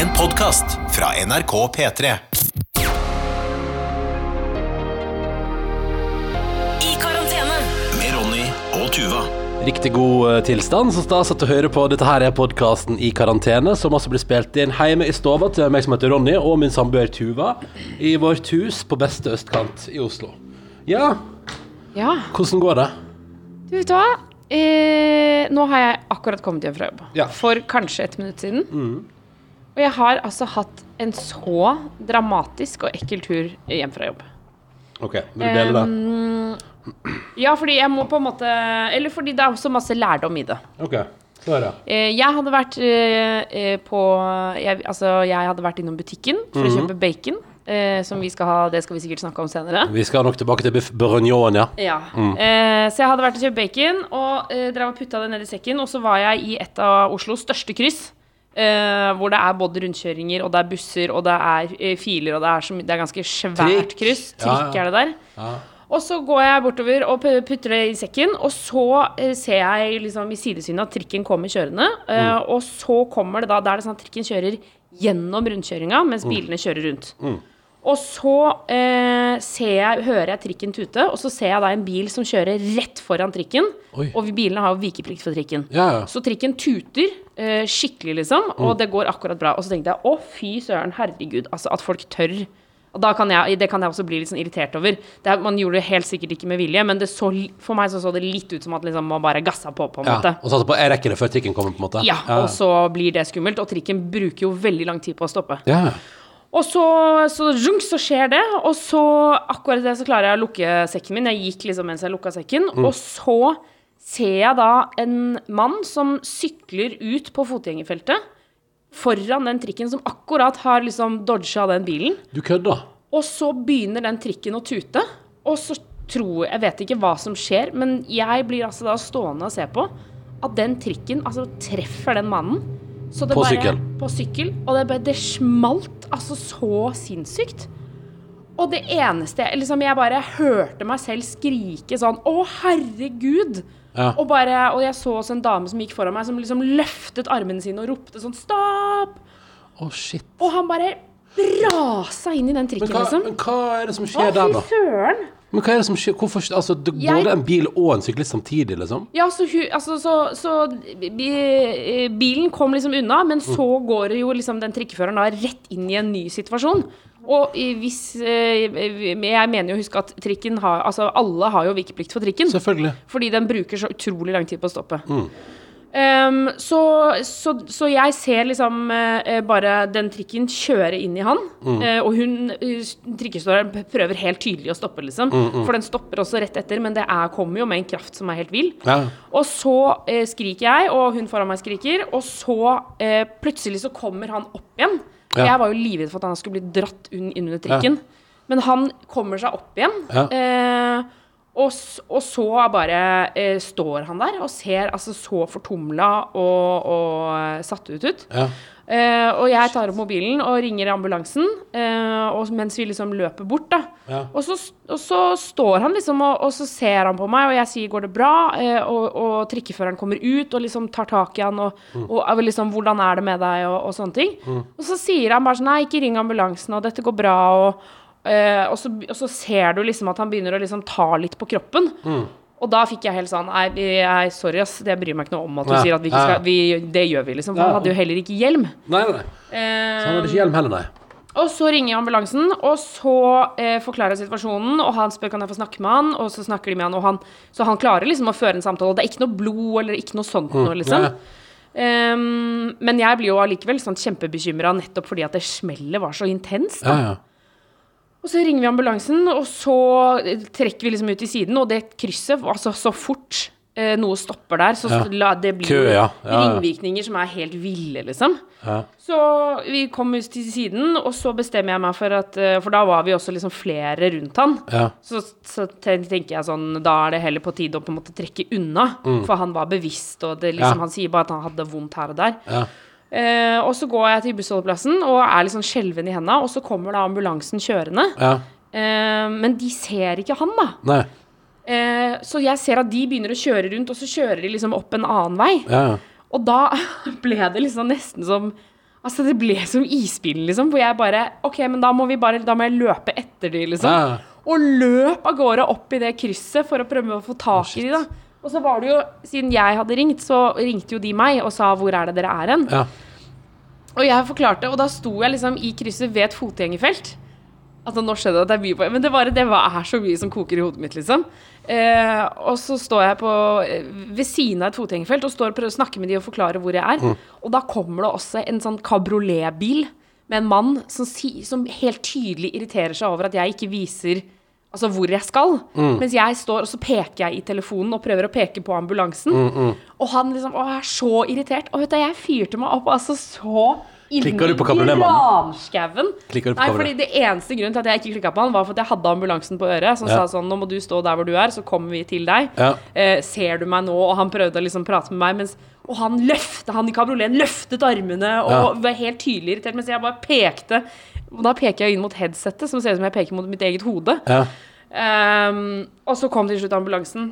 En podkast fra NRK P3. I karantene. Med Ronny og Tuva. Riktig god eh, tilstand. Så stas at du hører på. Dette her er podkasten I karantene, som også blir spilt inn hjemme i stova til meg som heter Ronny, og min samboer Tuva, i vårt hus på beste østkant i Oslo. Ja, Ja, hvordan går det? du vet hva? Eh, nå har jeg akkurat kommet hjem fra jobb. Ja. For kanskje et minutt siden. Og jeg har altså hatt en så dramatisk og ekkel tur hjem fra jobb. OK, vil du dele det? Um, ja, fordi jeg må på en måte Eller fordi det er også masse lærdom i det. OK, så er det. Eh, jeg hadde vært eh, eh, på jeg, Altså, jeg hadde vært innom butikken for å kjøpe bacon. Eh, som vi skal ha Det skal vi sikkert snakke om senere. Vi skal nok tilbake til biff bourguignon, ja. Ja. Eh, så jeg hadde vært og kjøpt bacon og eh, drev og putta det ned i sekken. Og så var jeg i et av Oslos største kryss. Eh, hvor det er både rundkjøringer, og det er busser, og det er uh, filer, og det er, så, det er ganske svært Trikk. kryss. Ja, ja. Trikk er det der. Og så går jeg bortover og putter det i sekken, og så uh, ser jeg liksom i sidesynet at trikken kommer kjørende. Mm. Og så kommer det da Da er det sånn at trikken kjører gjennom rundkjøringa mens Mm. bilene kjører rundt. Og så eh, ser jeg, hører jeg trikken tute, og så ser jeg da en bil som kjører rett foran trikken. Oi. Og bilene har jo vikeplikt for trikken. Ja, ja. Så trikken tuter eh, skikkelig, liksom, og det går akkurat bra. Og så tenkte jeg å, fy søren, herregud, altså at folk tør. Og da kan jeg, det kan jeg også bli litt sånn irritert over. Det man gjorde det helt sikkert ikke med vilje, men det så, for meg så, så det litt ut som at liksom, man bare gassa på, på en ja. måte. Og satte på jeg rekker det før trikken kommer, på en måte. Ja, og så blir det skummelt, og trikken bruker jo veldig lang tid på å stoppe. ja. Og så, så, så skjer det, og så akkurat det så klarer jeg å lukke sekken min. Jeg gikk liksom mens jeg lukka sekken, og så ser jeg da en mann som sykler ut på fotgjengerfeltet foran den trikken som akkurat har liksom dodga den bilen. Du kødda? Og så begynner den trikken å tute, og så tror Jeg vet ikke hva som skjer, men jeg blir altså da stående og se på at den trikken altså treffer den mannen. Så det På bare, sykkel? På sykkel. Og det, bare, det smalt altså så sinnssykt. Og det eneste liksom Jeg bare hørte meg selv skrike sånn Å, herregud! Ja. Og, bare, og jeg så også en dame som gikk foran meg, som liksom løftet armene sine og ropte sånn Stopp! Oh, shit. Og han bare rasa inn i den trikken, Men hva, liksom. men hva er det som skjer der, da? fy søren! Men hva er det som skjer? Hvorfor, altså, det går Jeg- det en bil og en syklist samtidig, liksom? Ja, så, altså, så, så eh, bilen kom liksom unna, men så går jo liksom den trikkeføreren da rett inn i en ny situasjon. Og hvis eh, Jeg mener jo å huske at trikken har Altså, alle har jo vikeplikt for trikken. Selvfølgelig. Fordi den bruker så utrolig lang tid på å stoppe. Um, så, så, så jeg ser liksom uh, bare den trikken kjøre inn i han, eh, og hun uh, trikkeståeren prøver helt tydelig å stoppe, liksom. For den stopper også rett etter, men det er, kommer jo med en kraft som er helt vill. Ja. Og så skriker jeg, og hun foran meg skriker, og så plutselig så kommer han opp igjen. Ja. Jeg var jo livredd for at han skulle bli dratt inn, inn under trikken. Men han kommer seg opp igjen. Ja. Og, og så bare eh, står han der og ser altså så fortumla og, og satt ut ut. Ja. Eh, og jeg tar opp mobilen og ringer ambulansen, eh, og mens vi liksom løper bort, da. Ja. Og, så, og så står han liksom, og, og så ser han på meg, og jeg sier 'går det bra?' Eh, og, trikkeføreren kommer ut og liksom tar tak i han og, er liksom 'hvordan er det med deg?' og, sånne ting. Og så sier han bare sånn 'nei, ikke ring ambulansen, og dette går bra', og, eh, og, så, og så ser du liksom at han begynner å liksom ta litt på kroppen. Og da fikk jeg helt sånn Nei, jeg, sorry, ass. Det bryr meg ikke noe om at du Nei. sier at vi ikke skal vi, Det gjør vi, liksom. For han hadde jo heller ikke hjelm. Nei, nei. Eh, Så han hadde ikke hjelm heller, nei. og så ringer ambulansen, og så eh, forklarer jeg situasjonen, og han spør kan jeg få snakke med han, og så snakker de med han, og han Så han klarer liksom å føre en samtale, og det er ikke noe blod eller ikke noe sånt noe, liksom. ja. Um, men jeg blir jo allikevel sånn kjempebekymra nettopp fordi at det smellet var så intenst. Ja, ja. Og så ringer vi ambulansen, og så trekker vi liksom ut i siden, og det krysset Altså, så fort eh, noe stopper der, så Ja. det blir Kø, ja. Ja, ja. ringvirkninger som er helt ville, liksom. Ja. Så vi kom ut til siden, og så bestemmer jeg meg for at eh, For da var vi også liksom flere rundt han. Ja. Så, så tenker jeg sånn Da er det heller på tide å på en måte trekke unna. For han var bevisst, og det liksom, Mm. Ja. han sier bare at han hadde vondt her og der. Eh, og så går jeg til bussholdeplassen og er litt sånn skjelven i henda, og så kommer da ambulansen kjørende. ja. Eh, men de ser ikke han, da. Eh, så jeg ser at de begynner å kjøre rundt, og så kjører de liksom opp en annen vei. Ja, ja. Og da ble det liksom nesten som Altså, det ble som isbilen, liksom. Hvor jeg bare OK, men da må vi bare Da må jeg løpe etter de, liksom. Ja. Og løp av gårde opp i det krysset for å prøve å få tak i de, da. Og så var det jo, siden jeg hadde ringt, så ringte jo de meg og sa 'hvor er det dere er hen'? Ja. Og jeg forklarte, og da sto jeg liksom i krysset ved et fotgjengerfelt. Altså, nå skjønner jeg at det er mye på Men det, bare, det var, er så mye som koker i hodet mitt, liksom. Eh, og så står jeg på, eh, ved siden av et fotgjengerfelt og står og prøver å snakke med de og forklare hvor jeg er. Og da kommer det også en sånn kabrioletbil med en mann som, som helt tydelig irriterer seg over at jeg ikke viser Altså hvor jeg skal. Mens jeg står og så peker jeg i telefonen og prøver å peke på ambulansen. Og han liksom å, er så irritert. Og vet du, jeg fyrte meg opp altså så Klikker du på inni granskauen. Nei, fordi det eneste grunnen til at jeg ikke klikka på han, var for at jeg hadde ambulansen på øret, som Ja. sa sånn Nå må du stå der hvor du er, så kommer vi til deg. Ja. Eh, ser du meg nå? Og han prøvde å liksom prate med meg, mens Og han løftet, han i kabrioleten løftet armene og Ja. var helt tydelig irritert, mens jeg bare pekte Og da peker jeg inn mot headsetet, som ser ut som jeg peker mot mitt eget hode. Ja. Um, og så kom til slutt ambulansen.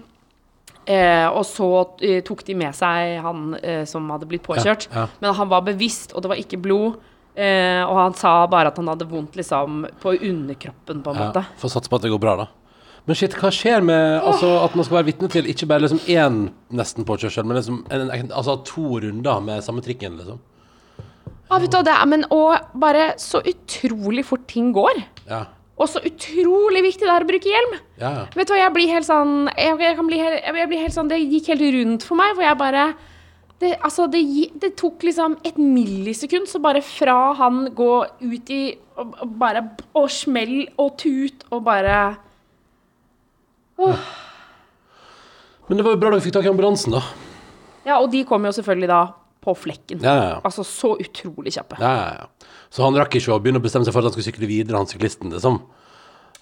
Eh, og så eh, tok de med seg han eh, som hadde blitt påkjørt. Ja, ja. Men han var bevisst, og det var ikke blod. Eh, og han sa bare at han hadde vondt liksom på underkroppen, på en måte. Ja, Får satse på at det går bra, da. Men shit, hva skjer med altså, at man skal være vitne til ikke bare liksom én nesten-påkjørsel, men liksom en, en, altså to runder med samme trikken, liksom? Ja, vet du, det men og bare så utrolig fort ting går. Ja. Og så utrolig viktig det er å bruke hjelm. Ja. Vet du hva, jeg blir helt sånn Jeg, jeg kan bli helt, jeg blir helt sånn Det gikk helt rundt for meg, hvor jeg bare det, altså, det, det tok liksom et millisekund, så bare fra han gå ut i og, og bare Og smell og tut og bare Men det var jo bra dere fikk tak i ambulansen, da. Ja, og de kom jo selvfølgelig da på flekken. Ja, ja, ja. Altså så utrolig kjappe. ja, ja, ja. Så han rakk ikke å begynne å bestemme seg for at han skulle sykle videre, han syklisten, liksom.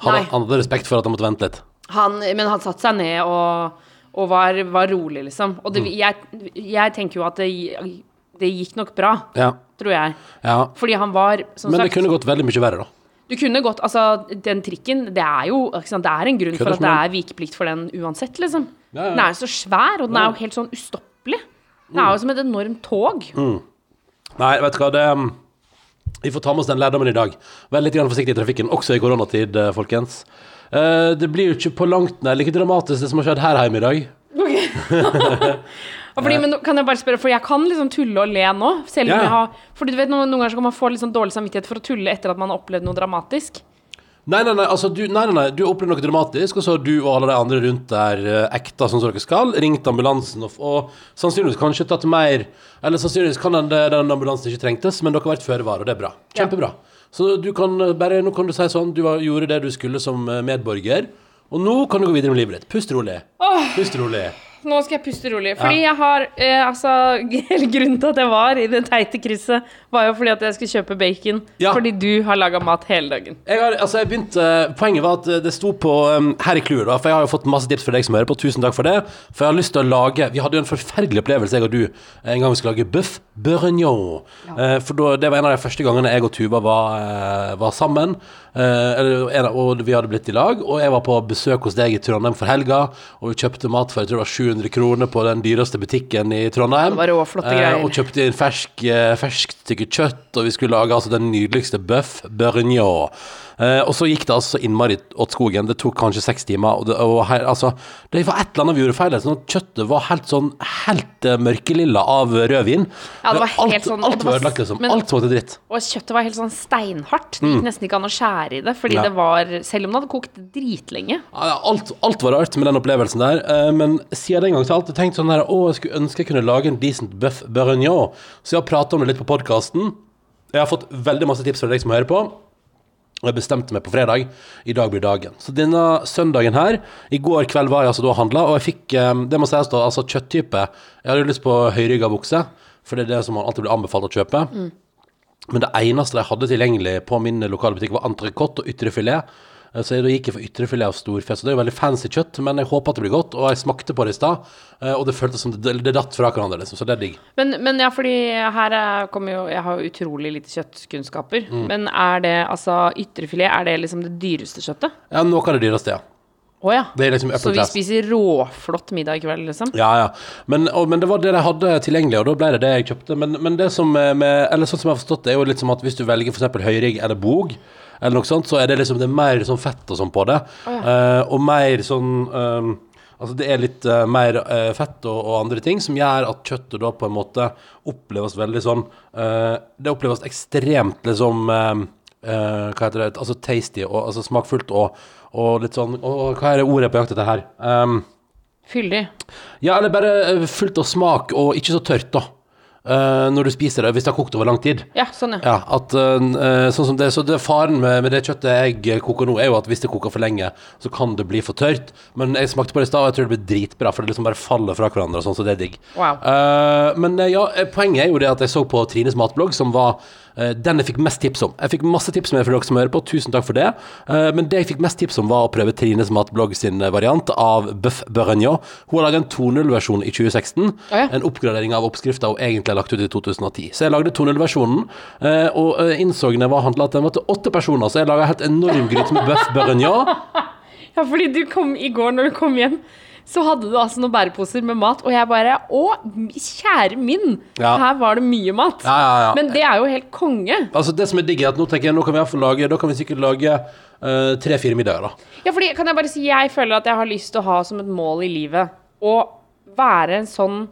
Han, han hadde respekt for at han måtte vente litt. Han, men han satte seg ned og, og var, var rolig, liksom. Og Mm. jeg, jeg tenker jo at det, det gikk nok bra, Ja. tror jeg. ja. Fordi han var, som Men det kunne gått veldig mye verre, da. Du kunne gått, altså Den trikken, det er jo sant, Det er en grunn for at det er vikeplikt for den uansett, liksom. Den er jo så svær, og den er jo helt sånn ustoppelig. Den er jo som et enormt tog. Mm. Nei, vet du hva, det um, Vi får ta med oss den lærdommen i dag. Vær litt grann forsiktig i trafikken, også i koronatid, eh, folkens. Eh, det blir jo ikke på langt nær like dramatisk det som har skjedd her hjemme i dag. Okay. fordi, men kan jeg bare spørre, for jeg kan liksom tulle og le nå. Selv om Ja. jeg har Fordi du vet, noen, noen ganger så kan man få litt sånn dårlig samvittighet for å tulle etter at man har opplevd noe dramatisk. Nei, nei, nei, altså du, nei, nei, du opplevde noe dramatisk, og så har du og alle de andre rundt der eh, ekta sånn som dere skal, ringt ambulansen og, og sannsynligvis kanskje tatt mer Eller sannsynligvis kan den, den ambulansen ikke trengtes, men dere har vært føre var, og det er bra. Kjempebra. Så du kan eh, bare, nå kan du si sånn, du var, gjorde det du skulle som eh, medborger, og nå kan du gå videre med livet ditt. Pust rolig. Pust rolig. Nå skal jeg puste rolig. Fordi jeg har eh, Altså, hele grunnen til at jeg var i det teite krysset, var jo fordi at jeg skulle kjøpe bacon. Ja. Fordi du har laga mat hele dagen. Jeg har, altså jeg begynte, Poenget var at det sto på um, Her i clouet, for jeg har jo fått masse tips fra deg som hører på. Tusen takk for det. For jeg har lyst til å lage Vi hadde jo en forferdelig opplevelse, jeg og du, en gang vi skulle lage bøff bourgognon. Ja. Uh, for da, det var en av de første gangene jeg og Tuva var, uh, var sammen. Uh, og vi hadde blitt i lag. Og jeg var på besøk hos deg i Trondheim for helga, og vi kjøpte mat for jeg tror det var 700 kroner på den dyreste butikken i Trondheim. Det var råflotte greier. og kjøpte inn fersk, eh, ferskt stykke kjøtt, og vi skulle lage altså den nydeligste bøff bourguignon. Eh, og så gikk det altså innmari åt skogen. Det tok kanskje seks timer. Og det, og her, altså, det var et eller annet vi gjorde feil. Sånn kjøttet var helt sånn helt eh, mørkelilla av rødvin. Ja, det var helt alt, sånn- alt var ødelagt, liksom. men- alt smakte dritt. Og kjøttet var helt sånn steinhardt. Det gikk nesten ikke an å skjære i det. Fordi Ja. det var Selv om det hadde kokt dritlenge. Ja, Alt, alt var rart med den opplevelsen der, Uh, men siden den gang så har jeg alltid tenkt sånn her Å, jeg skulle ønske jeg kunne lage en decent bøff bourguignon. Så jeg har pratet om det litt på podkasten. Jeg har fått veldig masse tips fra deg som hører på. Og jeg bestemte meg på fredag. I dag blir dagen. Så denne søndagen her I går kveld var jeg altså da og handla, og jeg fikk eh, Det må sies da, altså kjøtttype. Jeg hadde lyst på høyrygga bukse, for det er det som man alltid blir anbefalt å kjøpe. Men det eneste de hadde tilgjengelig på min lokale butikk, var entrecôte og ytrefilet. Så da gikk jeg for ytrefilet av storfe. Så det er jo veldig fancy kjøtt, men jeg håper at det blir godt. Og jeg smakte på det i stad, eh, og det føltes som det, det datt fra hverandre, liksom. Så det er digg. Men, men ja, fordi her er- kommer jo Jeg har jo utrolig lite kjøttkunnskaper. Mm. Men er det altså ytrefilet Er det liksom det dyreste kjøttet? Ja, noe av det dyreste, ja. Å ja. Det er liksom Så vi spiser råflott middag i kveld, liksom? Ja, ja. Men, og, men det var det de hadde tilgjengelig, og da ble det det jeg kjøpte. Men, men det som eh, med, Eller sånn som jeg har forstått det, er jo litt som at hvis du velger f.eks. høyrigg eller bog, eller noe sånt, så er det liksom det er mer sånn fett og sånn på det. Eh, og mer sånn um, Altså det er litt uh, mer uh, fett og, og andre ting som gjør at kjøttet da på en måte oppleves veldig sånn Det oppleves ekstremt liksom eh, eh, Hva heter det? Altså tasty og altså smakfullt og, og litt sånn og, Hva er det ordet på jakt etter her? Um, Fyldig. ja, eller bare fullt av smak og ikke så tørt, da. Eh, når du spiser det, hvis det har kokt over lang tid. Ja, sånn, ja. Ja, at uh, sånn som det, så det Faren med, med det kjøttet jeg koker nå, er jo at hvis det koker for lenge, så kan det bli for tørt. Men jeg smakte på det i stad, og jeg tror det blir dritbra, for det liksom bare faller fra hverandre, og sånn, så det er digg. Wow. Uh, men ja, poenget er jo det at jeg så på Trines matblogg, som var den jeg fikk mest tips om. Jeg fikk masse tips med for dere som hører på, tusen takk for det. Eh, men det jeg fikk mest tips om, var å prøve Trines matblogg sin eh, variant av Bøff Bourguignon. Hun har laga en 2.0-versjon i 2016. ja. En oppgradering av oppskrifta hun egentlig har lagt ut i 2010. Så jeg lagde 2.0-versjonen, eh, og eh, innså når jeg var handla at den var til åtte personer, så jeg laga helt enorm gryte med Bøff Bourguignon. Ja, fordi du kom i går når du kom hjem, så hadde du altså noen bæreposer med mat, og jeg bare Å, kjære min! Ja. Her var det mye mat. Ja, ja. Men det er jo helt konge. Altså Det som er digg, er at nå tenker jeg, nå kan vi lage Da kan vi sikkert lage eh, tre-fire middager, da. Ja, fordi kan jeg bare si Jeg føler at jeg har lyst til å ha som et mål i livet å være en sånn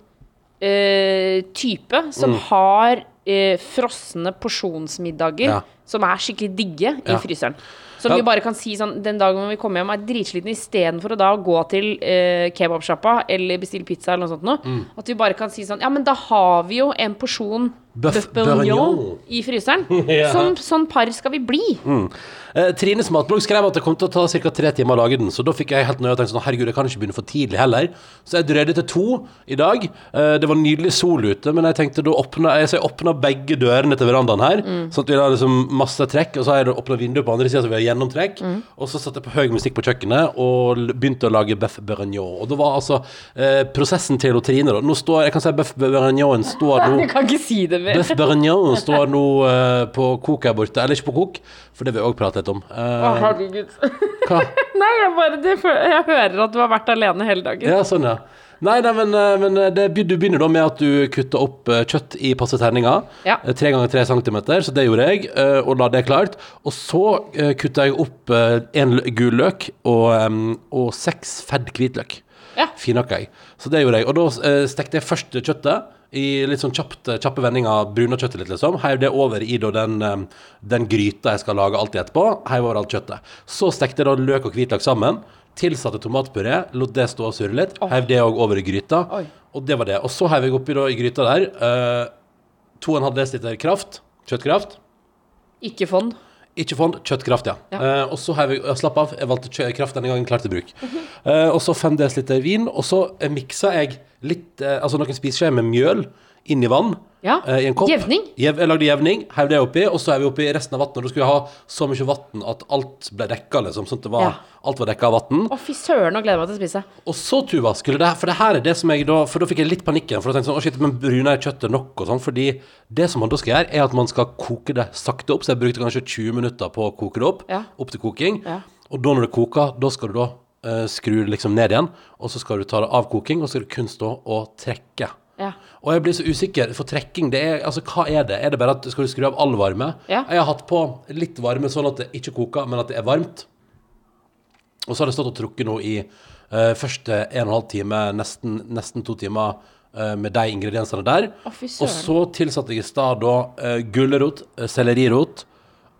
uh, type som Mm. har uh, frosne porsjonsmiddager som er skikkelig digge i fryseren. Som Ja. vi bare kan si sånn den dagen vi kommer hjem er dritsliten, istedenfor å da gå til eh, kebabsjappa eller bestille pizza eller noe sånt noe. Mm. At vi bare kan si sånn Ja, men da har vi jo en porsjon Bøff i fryseren. Ja. Som sånn par skal vi bli. Eh, Trines matblogg skrev at det kom til å ta ca. tre timer å lage den, så da fikk jeg helt nøye og tenkte sånn herregud, jeg kan ikke begynne for tidlig heller. Så jeg drøyde til to i dag. Eh, det var nydelig sol ute, men jeg tenkte da åpna jeg, så jeg åpna begge dørene til verandaen her, sånn at vi har liksom masse trekk, og så har jeg åpna vinduet på andre sida så vi har gjennomtrekk, og så satte jeg på høy musikk på kjøkkenet og begynte å lage bøff bourgnon. Og det var altså eh, prosessen til Trine, da. Nå står Jeg kan si bøff bourgnon står nå Du kan ikke si det mer. Bøff bourguignon står nå uh, på kok her borte. Eller ikke på kok, for det vil jeg òg prate litt om. Å, Eh, herregud. hva? Nei, jeg bare det, Jeg hører at du har vært alene hele dagen. Ja, sånn, ja. Nei, nei, men, eh, men det, du begynner da med at du kutter opp kjøtt i passe terninger. Ja. Tre ganger tre centimeter, så det gjorde jeg, og la det klart. Og så kutter kutta jeg opp en gul løk og, og seks fedd hvitløk. Ja. Finhakka jeg. Så det gjorde jeg. Og da stekte jeg først kjøttet i litt sånn kjapt, kjappe vendinger, bruna kjøttet litt, liksom. Heiv det over i da den, den gryta jeg skal lage alltid etterpå. Heiv over alt kjøttet. Så stekte jeg da løk og hvitløk sammen. Tilsatte tomatpuré, lot det stå og surre litt. Heiv det òg over i gryta. Oi. Og det var det. Og så heiv jeg oppi da i gryta der eh, 2,5 dl kraft. Kjøttkraft. Ikke fond. Ikke fond, kjøttkraft, ja. Ja. Eh, og så har jeg, jeg slapp av, jeg valgte kraft denne gangen klar til bruk. Eh, og så 5 dl vin, og så eh, miksa jeg litt, eh, altså noen spiseskjeer med mjøl inn i vann. Ja. eh, I en kopp. Jevning. Jev, jeg lagde jevning, heiv det oppi, og så er vi oppi resten av vannet. Da skulle jeg ha så mye vann at alt ble dekka, liksom. Sånn at det var, Ja. alt var dekka av vann. Å, fy søren, nå gleder jeg meg til å spise. Og så, Tuva, skulle det For det her er det som jeg da For da fikk jeg litt panikken. For da tenkte jeg sånn, å shit, men bruner kjøttet nok og sånn? Fordi det som man da skal gjøre, er at man skal koke det sakte opp. Så jeg brukte kanskje 20 minutter på å koke det opp. Ja. Opp til koking. Ja. Og da når det koker, da skal du da eh, skru liksom ned igjen. Og så skal du ta det av koking, og så skal du kun stå og trekke. Ja. Og jeg blir så usikker, for trekking, det er Altså, hva er det? Er det bare at skal du skru av all varme? Ja. Jeg har hatt på litt varme sånn at det ikke koker, men at det er varmt. Og så har det stått og trukket nå i uh, første en og en halv time, nesten, nesten to timer, Uh, med de ingrediensene der. Å, og så tilsatte jeg i stad da uh, gulrot, sellerirot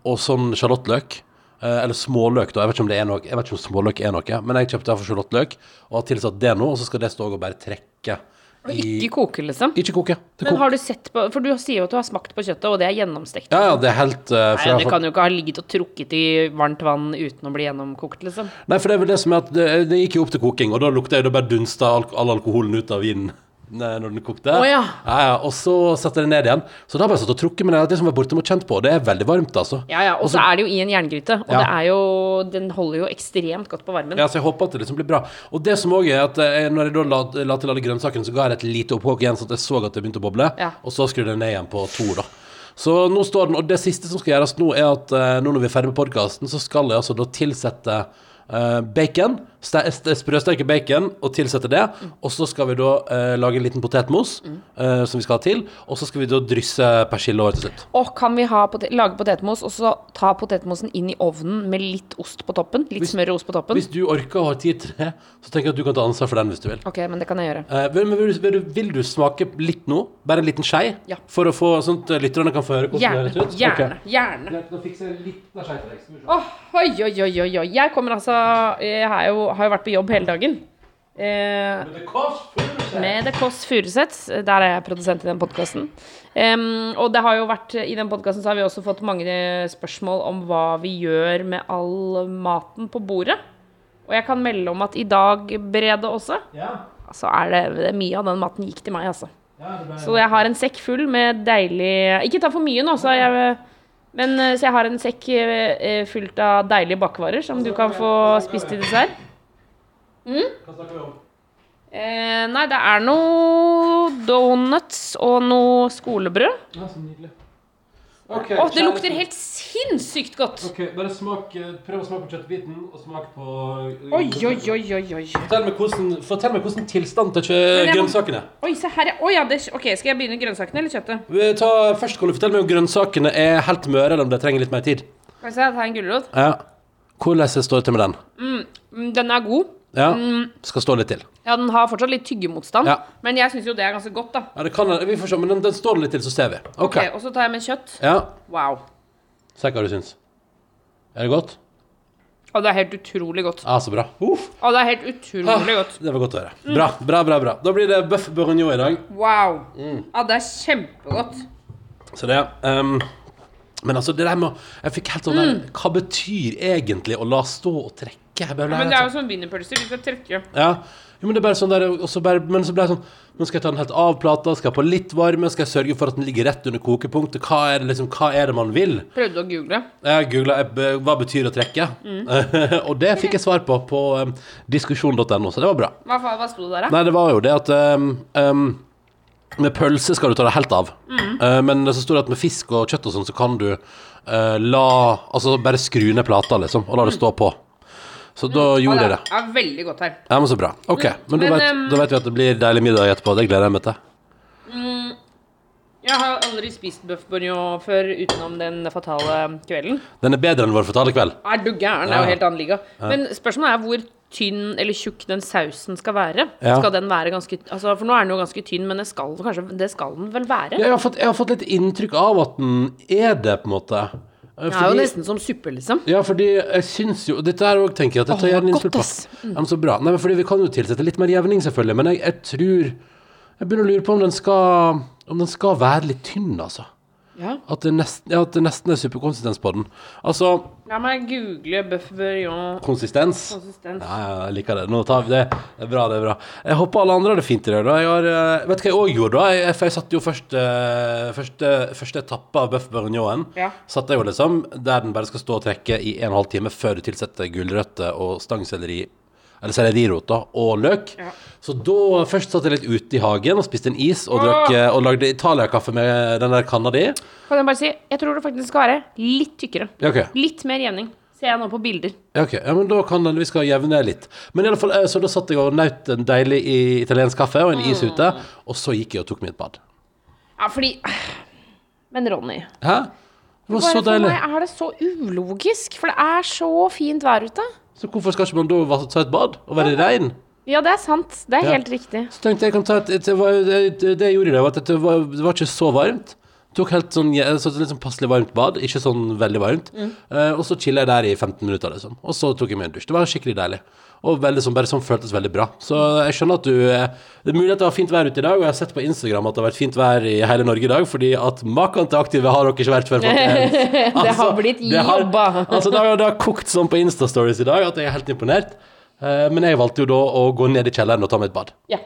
og sånn sjalottløk. Eh, eller småløk, da. Jeg vet ikke om det er noe Jeg vet ikke om småløk er noe, men jeg kjøpte derfor sjalottløk og har tilsatt det nå, og så skal det stå og bare trekke Og ikke koke, liksom. Ikke koke. Det Men har du sett på For du sier jo at du har smakt på kjøttet, og det er gjennomstekt. Ja, ja, det er helt uh, Nei, det kan jo ikke ha ligget og trukket i varmt vann uten å bli gjennomkokt, liksom. Nei, for det er vel det som er at det, det gikk jo opp til koking, og da lukta jeg det bare dunsta all, all alkoholen ut av vinen. Når den kokte. Oh, ja. Ja, ja, Og så satte jeg det ned igjen. Så da har jeg bare satt og trukket med det. Som var bortimot kjent på, det er veldig varmt, altså. Ja, ja. Og så er det jo i en jerngryte, og det er jo Den holder jo ekstremt godt på varmen. Ja, så jeg håper at det liksom blir bra. Og det som òg er at jeg, når jeg da la, la til alle grønnsakene, så ga jeg det et lite oppkok igjen, så at jeg så at det begynte å boble. Og så skrudde jeg ned igjen på to, da. Så nå står den, og det siste som skal gjøres nå, er at eh, nå når vi er ferdig med podkasten, så skal jeg altså da tilsette uh, bacon, ste- steker bacon og tilsette det. Og så skal vi da eh, lage en liten potetmos eh, som vi skal ha til. Og så skal vi da drysse persille over til slutt. Og kan vi ha pote lage potetmos, og så ta potetmosen inn i ovnen med litt ost på toppen? Litt smør og ost på toppen? Hvis du orker og har tid til det, så tenker jeg at du kan ta ansvar for den hvis du vil. Ok, men det kan jeg gjøre. Eh, vil, vil, du- vil, du, vil du smake litt nå? Bare en liten skei? Ja. For å få sånn at lytterne kan få høre hvordan Gjerne. det høres ut? Gjerne. Ok. Gjerne. Da fikser jeg litt av skei til deg. Oi, oi, oi, oi, oi. Jeg kommer altså Jeg har jo, har jo vært på jobb hele dagen. Eh, med The Kåss Furuseths. Der er jeg produsent i den podkasten. og det har jo vært I den podkasten så har vi også fått mange spørsmål om hva vi gjør med all maten på bordet. Og jeg kan melde om at i dag, Brede også, Ja. så er det, det er mye av den maten gikk til meg, altså. Ja, ble... Så jeg har en sekk full med deilig Ikke ta for mye nå, så jeg men eh, så jeg har en sekk fullt av deilige bakvarer som du kan få spist til dessert. Hva snakker vi om? Eh, nei, det er noe donuts og noe skolebrød. Ja, så nydelig. Åh, det lukter helt sinnssykt godt! Ok, bare smak, eh, prøv å smake på kjøttbiten, og smak på Oi, oi, oi, oi, oi. Fortell meg hvordan, fortell meg hvordan tilstand til jeg grønnsakene. Oi, se her, ja. Oi, ja, det, ok, skal jeg begynne grønnsakene eller kjøttet? Vi tar- Først kan du fortelle meg om grønnsakene er helt møre, eller om de trenger litt mer tid. Skal vi se, tar en gulrot. Ja. Hvordan står det til med den? Mm, Den er god. Ja, skal stå litt til. Ja, den har fortsatt litt tyggemotstand, Ja. men jeg syns jo det er ganske godt, da. Ja, det kan, vi får se, men den, den står litt til, så ser vi. Ok. Ok, Og så tar jeg med kjøtt. Ja, Wow. Se hva du syns. Er det godt? Og det er helt utrolig godt. Ja, så bra. Uff. Og det er helt utrolig godt. Det var godt å høre. Bra, bra, bra. bra. Da blir det bøff bourgognon i dag. Wow. Mm. Ja, det er kjempegodt. Så det ehm, Men altså, det der med å Jeg fikk helt sånn der Hva betyr egentlig å la stå og trekke? Mm. Men det er jo sånn wienerpølser. Vi skal trekke. Ja. Jo, men det er bare sånn der bare, Men så ble det sånn Nå skal jeg ta den helt av plata, skal jeg på litt varme, skal jeg sørge for at den ligger rett under kokepunktet. Hva er det liksom, hva er det man vil? Prøvde å google. Jeg googla hva betyr å trekke, Mm. og det fikk jeg svar på på um, diskusjon.no, så det var bra. Hva, hva sto det der, da? Nei, det var jo det at um, um, Med pølse skal du ta det helt av. Mm. Uh, men så står det at med fisk og kjøtt og sånn, så kan du uh, la Altså bare skru ned plata, liksom, og la det stå på. Så da gjorde jeg det. Ja, veldig godt her. Ja, men så bra. Ok, men, da, Men, vet, um, da vet vi at det blir deilig middag etterpå. Det gleder jeg meg til. Jeg har aldri spist bøff bourguignon før utenom den fatale kvelden. Den er bedre enn vår fatale kveld. Er du gæren? Det er jo helt annen liga. Men spørsmålet er hvor tynn eller tjukk den sausen skal være. Ja. Skal den være ganske altså, For nå er den jo ganske tynn, men det skal, kanskje, det skal den vel være? Jeg har, fått, jeg har fått litt inntrykk av at den er det, på en måte. Uh, Det er jo nesten som suppe, liksom. Ja, fordi jeg syns jo Dette her òg tenker jeg at tar Åh, gjerne innspill på. ass. Ja, men så bra. Nei, men fordi vi kan jo tilsette litt mer jevning, selvfølgelig, men jeg, jeg tror Jeg begynner å lure på om den skal Om den skal være litt tynn, altså. Ja. At det nesten, ja, at det nesten er superkonsistens på den. Altså La meg google bøff bourguignon konsistens. konsistens. Ja, ja, jeg liker det. Nå tar vi det. Det er bra, det er bra. Jeg håper alle andre har det fint i dag. da. Jeg har, eh, vet du hva jeg òg gjorde? da? Jeg, for jeg satte jo først eh, første, første etappe av bøff bourguignonen. Ja. Satte jeg jo liksom der den bare skal stå og trekke i en og en halv time før du tilsetter gulrøtter og stangselleri eller sellerirot og løk. Ja. Så da først satt jeg litt ute i hagen og spiste en is og, drakk, eh, og lagde Italia-kaffe med den der kanna di. Kan jeg bare si, jeg tror det faktisk skal være litt tykkere. Ja, okay. Litt mer jevning. Ser jeg nå på bilder. Ja, ok. Ja, men da kan vi skal jevne litt. Men i alle fall, eh, så da satt jeg og nøt en deilig italiensk kaffe og en is ute, og så gikk jeg og tok meg et bad. Ja, fordi Men Ronny, Hæ? Det var så deilig. for meg er det så ulogisk. For det er så fint vær ute. Så hvorfor skal ikke man da ta et bad og være rein? Ja, det er sant. Det er Ja. helt riktig. Så tenkte jeg kan ta et, et, det, et det, jeg gjorde i dag, var at det var, det var ikke så varmt. Tok helt sånn, så litt sånn passelig varmt bad, ikke sånn veldig varmt. Eh, og så chilla jeg der i 15 minutter, liksom. Og så tok jeg meg en dusj. Det var skikkelig deilig. Og veldig sånn, bare sånn føltes veldig bra. Så jeg skjønner at du eh, Det er mulig at det var fint vær ute i dag, og jeg har sett på Instagram at det har vært fint vær i hele Norge i dag, fordi at maken til aktive har dere ikke vært før. Altså, Det har blitt det har- jobba. Altså, det har, det har kokt sånn på Insta-stories i dag at jeg er helt imponert. Eh, men jeg valgte jo da å gå ned i kjelleren og ta meg et bad. Ja.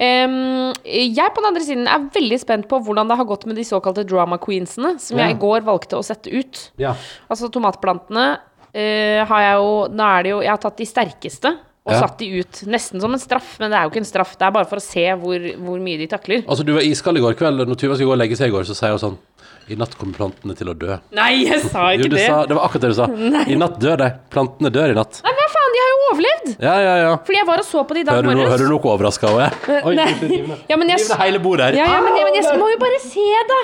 Em, jeg på den andre siden er veldig spent på hvordan det har gått med de såkalte drama queensene, som Ja. jeg i går valgte å sette ut. Ja. Altså tomatplantene har jeg jo Nå er det jo Jeg har tatt de sterkeste og Ja. satt de ut. Nesten som en straff, men det er jo ikke en straff. Det er bare for å se hvor, hvor mye de takler. Altså, du var iskald i går kveld. Når Tuva skulle gå og legge seg i går, så sier hun sånn I natt kommer plantene til å dø. Nei, jeg sa ikke jo, det. sa, det var akkurat det du sa. I natt dør de. Plantene dør i natt. Nei, hva faen, de har jo overlevd! Ja, ja, ja. Fordi jeg var og så på de i dag morges. hører du noe overraska hun er? Oi, Nei. Ja, men jeg- hele bordet her. Ja, ja, men, men jeg må jo bare se, da!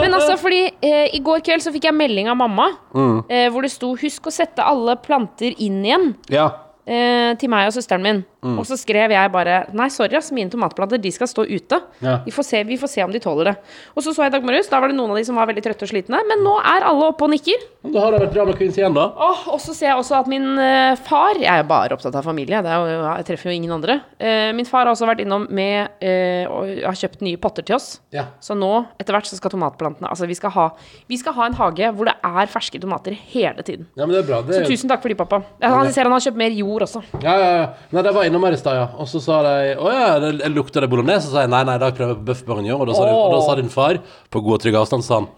Men altså, fordi eh, i går kveld så fikk jeg melding av mamma Mm. eh, hvor det sto 'Husk å sette alle planter inn igjen' Ja. Eh, til meg og søsteren min. Mm. Og så skrev jeg bare 'Nei, sorry, ass, mine tomatplanter de skal stå ute'. Ja. Vi, får se, vi får se om de tåler det. Og så så jeg i dag morges, da var det noen av de som var veldig trøtte og slitne. Men nå er alle oppe og nikker. Da har det vært drama queens igjen, da. Oh, og så ser jeg også at min eh, far Jeg er jo bare opptatt av familie, det er jo, jeg treffer jo ingen andre. Eh, min far har også vært innom med eh, og har kjøpt nye potter til oss. Ja. Så nå, etter hvert, så skal tomatplantene Altså, vi skal ha, vi skal ha en hage hvor det er ferske tomater hele tiden. ja, men det er bra. Det Så er, tusen takk for de, pappa. Ja, Han ser han har kjøpt mer jord også. ja, ja, ja. Nei, de var innom her i stad, ja. Og så sa de Å ja, det det lukter det bolognese? Så sa jeg nei, nei, i dag prøver jeg på bøff bourguignon. Og da sa, de, og da sa din far, på god og trygg avstand, sa han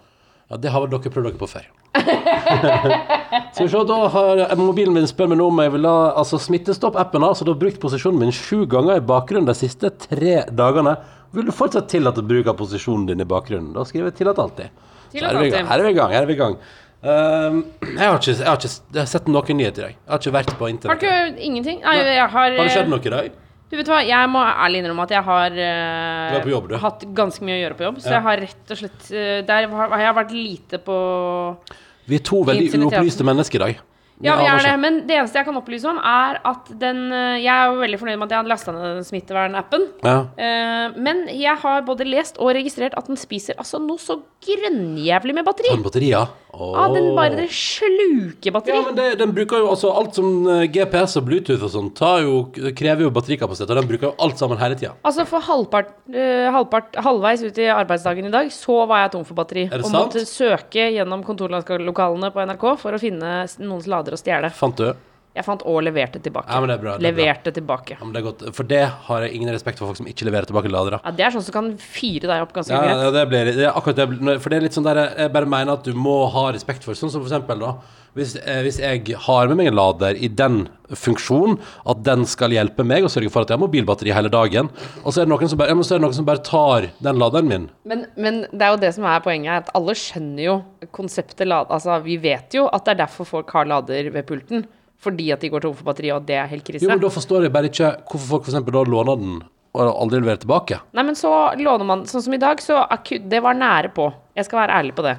ja, det har vel dere prøvd dere på før. Skal vi se, da har mobilen min spør meg nå om jeg vil ha altså Smittestopp-appen har altså da brukt posisjonen min sju ganger i bakgrunnen de siste tre dagene. Vil du fortsatt tillate bruk av posisjonen din i bakgrunnen? Da skriver jeg 'tillat alltid'. Så Tillat er vi i gang. alltid. Her er vi i gang. Her er vi i gang. Ehm, jeg, har ikke, jeg, har ikke jeg har sett noen nyheter i dag. Jeg har ikke vært på Har internett. du ikke ingenting? Nei, jeg har Har det skjedd eh, noe i dag? Du vet hva, jeg må ærlig innrømme at jeg har uh, Du jobb, du. hatt ganske mye å gjøre på jobb. Så Ja. jeg har rett og slett uh, Der har har jeg vært lite på Vi er to veldig uopplyste mennesker i dag. Ja, vi er det. Men det eneste jeg kan opplyse om, er at den eh, Jeg er jo veldig fornøyd med at jeg hadde lasta ned den smittevernappen. Ja. Uh, men jeg har både lest og registrert at den spiser altså noe så grønnjævlig med batteri. Den batteri, Ja, den bare det sluker batteri. Ja, men det, den bruker jo altså alt som eh, GPS og Bluetooth og sånn krever jo batterikapasitet, og den bruker jo alt sammen hele tida. Altså For halvpart, uh, halvpart, halvveis ut i arbeidsdagen i dag, så var jeg tom for batteri. Er og sant? måtte søke gjennom kontorlokalene på NRK for å finne noens lader å stjele. Fant du? Jeg fant og leverte tilbake. Ja, men det er bra, det er bra. tilbake. Ja, men det er godt. For det har jeg ingen respekt for folk som ikke leverer tilbake ladere. Ja, Det er sånn som kan fyre deg opp ganske Ja, greit. ja, det blir det er akkurat det. For det er litt sånn der Jeg bare mener at du må ha respekt for Sånn som for eksempel da hvis, eh, hvis jeg har med meg en lader i den funksjonen At den skal hjelpe meg Og sørge for at jeg har mobilbatteri hele dagen Og så er det noen som bare, ja, noen som bare tar den laderen min Men, men det er jo det som er poenget at alle skjønner jo konseptet lad... Altså, vi vet jo at det er derfor folk har lader ved pulten. Fordi at de går tom for batteri, og det er helt krise. Jo, men da forstår jeg bare ikke Hvorfor folk eksempel da låner den Og aldri leverer tilbake Nei, men så låner man Sånn som i dag, så akut, Det var nære på. Jeg skal være ærlig på det.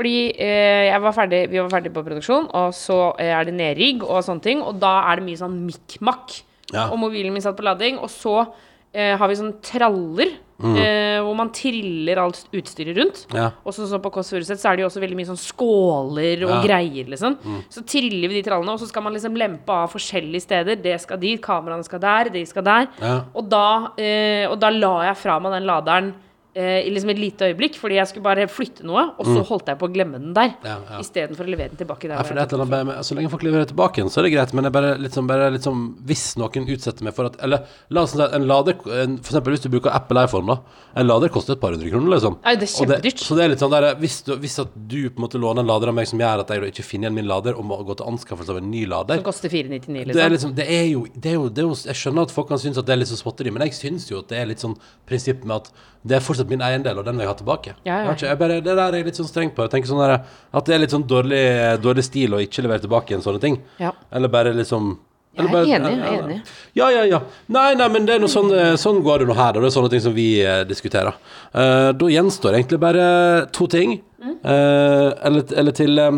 Fordi eh, jeg var ferdig, vi var ferdig på produksjon, og så eh, er det nedrigg og sånne ting. Og da er det mye sånn mikk-makk. Ja. Og mobilen min satt på lading. Og så eh, har vi sånne traller eh, hvor man triller alt utstyret rundt. Mm. Ja. Og så, så på Kåss Furuseth så er det jo også veldig mye sånn skåler og Ja. Mm. greier, liksom. Så triller vi de trallene, og så skal man liksom lempe av forskjellige steder. Det skal dit, kameraene skal der, de skal der. Ja. Og, da, eh, og da la jeg fra meg den laderen eh, i liksom et lite øyeblikk, fordi jeg skulle bare flytte noe, og så holdt jeg på å glemme den der. Mm. Ja, ja. Istedenfor å levere den tilbake der. Ja, for det er et eller annet med, Så lenge folk leverer tilbake igjen, så er det greit. Men det er bare litt sånn, bare litt sånn Hvis noen utsetter meg for at Eller la oss si en lader en, For eksempel hvis du bruker Apple iPhone, da. En lader koster et par hundre kroner, liksom. Nei, det er kjempedyrt. så det er litt sånn der Hvis, du, hvis at du på en måte låner en lader av meg som gjør at jeg ikke finner igjen min lader, og må gå til anskaffelse av en ny lader Som koster 499, det er liksom. liksom, det er, jo, det, er jo, det er jo Jeg skjønner at folk kan synes at det er litt så småtteri, men jeg syns jo at det er litt sånn prinsipp med at det er fortsatt min eiendel, og den vil jeg ha tilbake. Ja, ja. Jeg har ikke, jeg bare, det der er jeg litt sånn streng på. Jeg tenker sånn der, At det er litt sånn dårlig, dårlig stil å ikke levere tilbake en sånne ting. Ja. Eller bare liksom Jeg er bare- enig, jeg er ja, enig. Ja, ja, ja. Nei, nei, men det er noe sånn, eh, sånn går det nå her, og det er sånne ting som vi eh, diskuterer. Eh, da gjenstår egentlig bare to ting. Mm. Eh, eller, eller til, eh,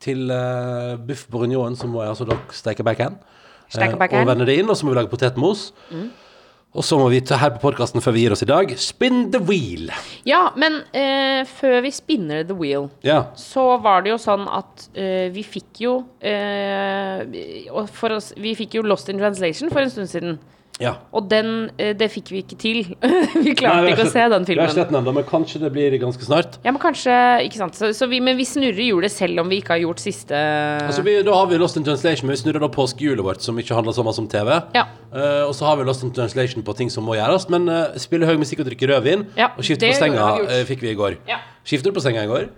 til eh, biff bourguignon, så må jeg altså da steke bacon. Steke Eh, bacon. og vende det inn, og så må vi lage potetmos. Og så må vi ta her på podkasten før vi gir oss i dag, spin the wheel. Ja, men eh, før vi spinner the wheel, Ja. så var det jo sånn at eh, vi fikk jo eh, for oss, Vi fikk jo Lost in Translation for en stund siden. Ja. Og den, eh, det fikk vi ikke til. vi klarte ikke å se den Vi har filmen. sett den men kanskje det blir ganske snart. Ja, men kanskje, ikke sant så, så vi, Men vi snurrer hjulet selv om vi ikke har gjort siste Altså, vi, da har vi Lost in Translation, men vi snurrer da påskehjulet vårt, som ikke handler så mye om TV. Ja. Uh, og så har vi Lost in Translation på ting som må gjøres. Men uh, spille høy musikk og drikke rødvin Ja, og skifte på senga har vi eh, fikk vi i går. Ja. Skifter du på senga i går?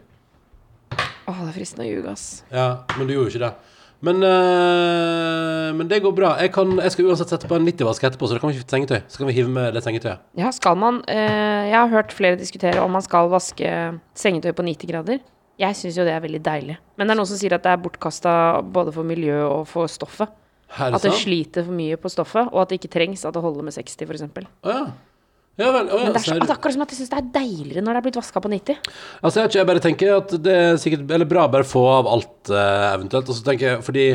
Åh, det er fristende å ljuge, ass. Ja, men du gjorde jo ikke det. Men, eh, men det går bra. Jeg, kan, jeg skal uansett sette på en 90-vask etterpå, så da kan vi skifte sengetøy. Så kan vi hive med det sengetøyet. Ja, skal man eh, Jeg har hørt flere diskutere om man skal vaske sengetøy på 90 grader. Jeg syns jo det er veldig deilig. Men det er noen som sier at det er bortkasta både for miljøet og for stoffet. Det At det sliter for mye på stoffet, og at det ikke trengs at det holder med 60 f.eks. Å ja. Ja vel. Å, ja. det er, så, er akkurat som at jeg syns det er deiligere når det er blitt vaska på 90. Altså, jeg, jeg bare tenker at det er sikkert Eller bra bare få av alt eh, eventuelt. Og så tenker jeg fordi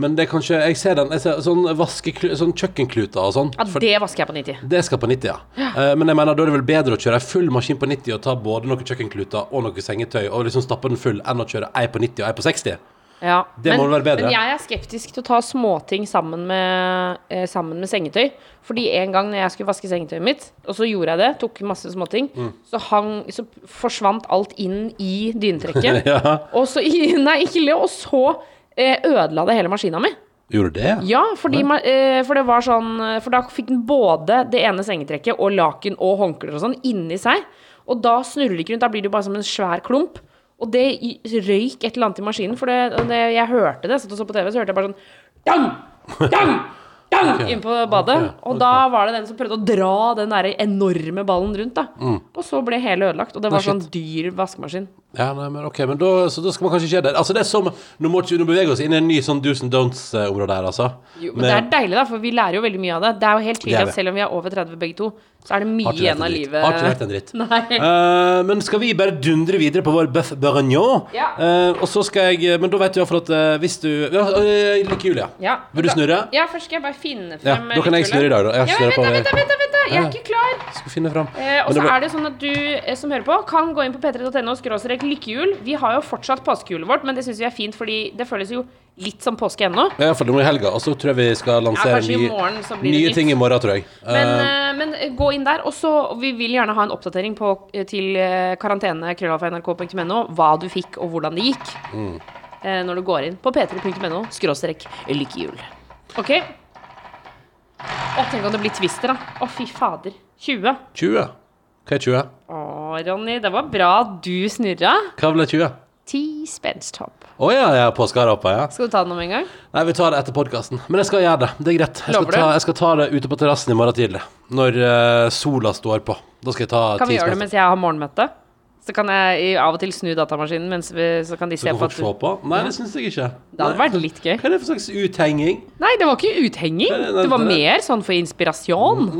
Men det er kanskje Jeg ser den jeg ser, Sånn vaske, Sånn kjøkkenkluter og sånn. Ja, det vasker jeg på 90. det skal på 90, ja. Eh, men jeg mener da er det vel bedre å kjøre ei full maskin på 90 og ta både noen kjøkkenkluter og noe sengetøy og liksom stappe den full, enn å kjøre ei på 90 og ei på 60. Ja, Det må vel være bedre. Men jeg er skeptisk til å ta småting sammen med, eh, sammen med sengetøy. Fordi en gang når jeg skulle vaske sengetøyet mitt, og så gjorde jeg det, tok masse småting, Mm. så, hang, så forsvant alt inn i dynetrekket. ja. og så Nei, ikke le. Og så eh, ødela det hele maskina mi. Gjorde det? Ja, fordi, eh, for det var sånn eh, For da fikk den både det ene sengetrekket og laken og håndklær og sånn inni seg. Og da snurrer det ikke rundt. Da blir det jo bare som en svær klump. Og det røyk et eller annet i maskinen. For det, det, jeg hørte det, satt og så på TV, så hørte jeg bare sånn Dang! Dang! Dang! Okay. Inn på badet. ok, Og da var det den som prøvde å dra den der enorme ballen rundt, da. Og så ble hele ødelagt. Og det var Nei, sånn dyr vaskemaskin. Ja, nei, men ok, men da, så da skal man kanskje ikke gjøre det. Altså, det er som Nå må ikke nå beveger vi oss inn i en ny sånn do's and don'ts-område her, altså. Jo, men det er deilig, da, for vi lærer jo veldig mye av det. Det er jo helt tydelig at selv om vi er over 30 begge to, så er det mye igjen av livet. Har ikke vært en dritt. Nei. Uh, men skal vi bare dundre videre på vår bøff bourguignon? Ja. Uh, og så skal jeg Men da vet du iallfall at uh, hvis du Ja, like Julia. Ja. Vil du snurre? Ja, først skal jeg bare finne frem Ja, da kan jeg snurre i dag, da. Jeg Ja, snurrer vent, vent, vent. Jeg er ikke klar. Skal finne frem. Og så er det sånn at du som hører på, kan gå inn på p3.no skråstrek lykkehjul. Vi har jo fortsatt påskehjulet vårt, men det syns vi er fint, fordi det føles jo litt som påske ennå. Ja, for det må i helga. Og så tror jeg vi skal lansere ja, nye, morgen nye ting i morgen, tror jeg. Men, eh, men eh, gå inn der. Og så vi vil gjerne ha en oppdatering på, til karantene.nrk.no hva du fikk, og hvordan det gikk. Mm. Uh, når du går inn på p3.no skråstrek lykkehjul. OK? Å, tenk om det blir twister, da. Å, fy fader. 20. 20. Hva er 20? Å, Ronny, det var bra du snurra. Hva ble 20? 10 spensthopp. Å ja, ja, påskeharappa, ja. Skal du ta den om en gang? Nei, vi tar det etter podkasten. Men jeg skal gjøre det. Det er greit. Jeg skal, ta, jeg skal ta det ute på terrassen i morgen tidlig. Når uh, sola står på. Da skal jeg ta Kan vi gjøre det mens jeg har morgenmøte? Så kan jeg av og til snu datamaskinen, mens vi, så kan de Så se på at du på? Nei, det syns jeg ikke. Det hadde vært litt gøy. Hva er det for slags uthenging? Nei, det var ikke uthenging. Det var mer sånn for inspirasjon.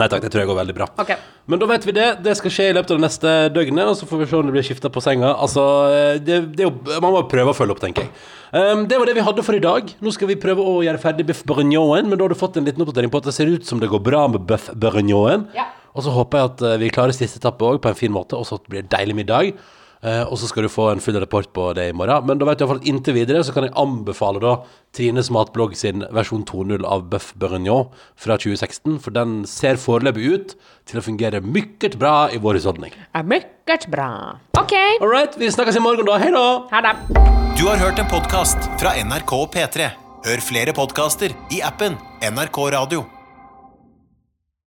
Nei takk, det tror jeg går veldig bra. Okay. Men da vet vi det. Det skal skje i løpet av det neste døgnet, og så får vi se om det blir skifta på senga. Altså, det, det er jo, Man må prøve å følge opp, tenker jeg. Um, det var det vi hadde for i dag. Nå skal vi prøve å gjøre ferdig biff bourguignon, men da har du fått en liten oppdatering på at det ser ut som det går bra med biff bourguignon. Ja. Og så håper jeg at eh, vi klarer siste etappe òg på en fin måte, og så blir det deilig middag. Eh, og så skal du få en full rapport på det i morgen. Men da vet du at inntil videre så kan jeg anbefale da Trines matblogg sin versjon 2.0 av Bøff Bourguignon fra 2016. For den ser foreløpig ut til å fungere mykket bra i vår husholdning. Mykket bra. OK. All right, vi snakkes i morgen, da. Hei da! Ha det. Du har hørt en podkast fra NRK P3. Hør flere podkaster i appen NRK Radio.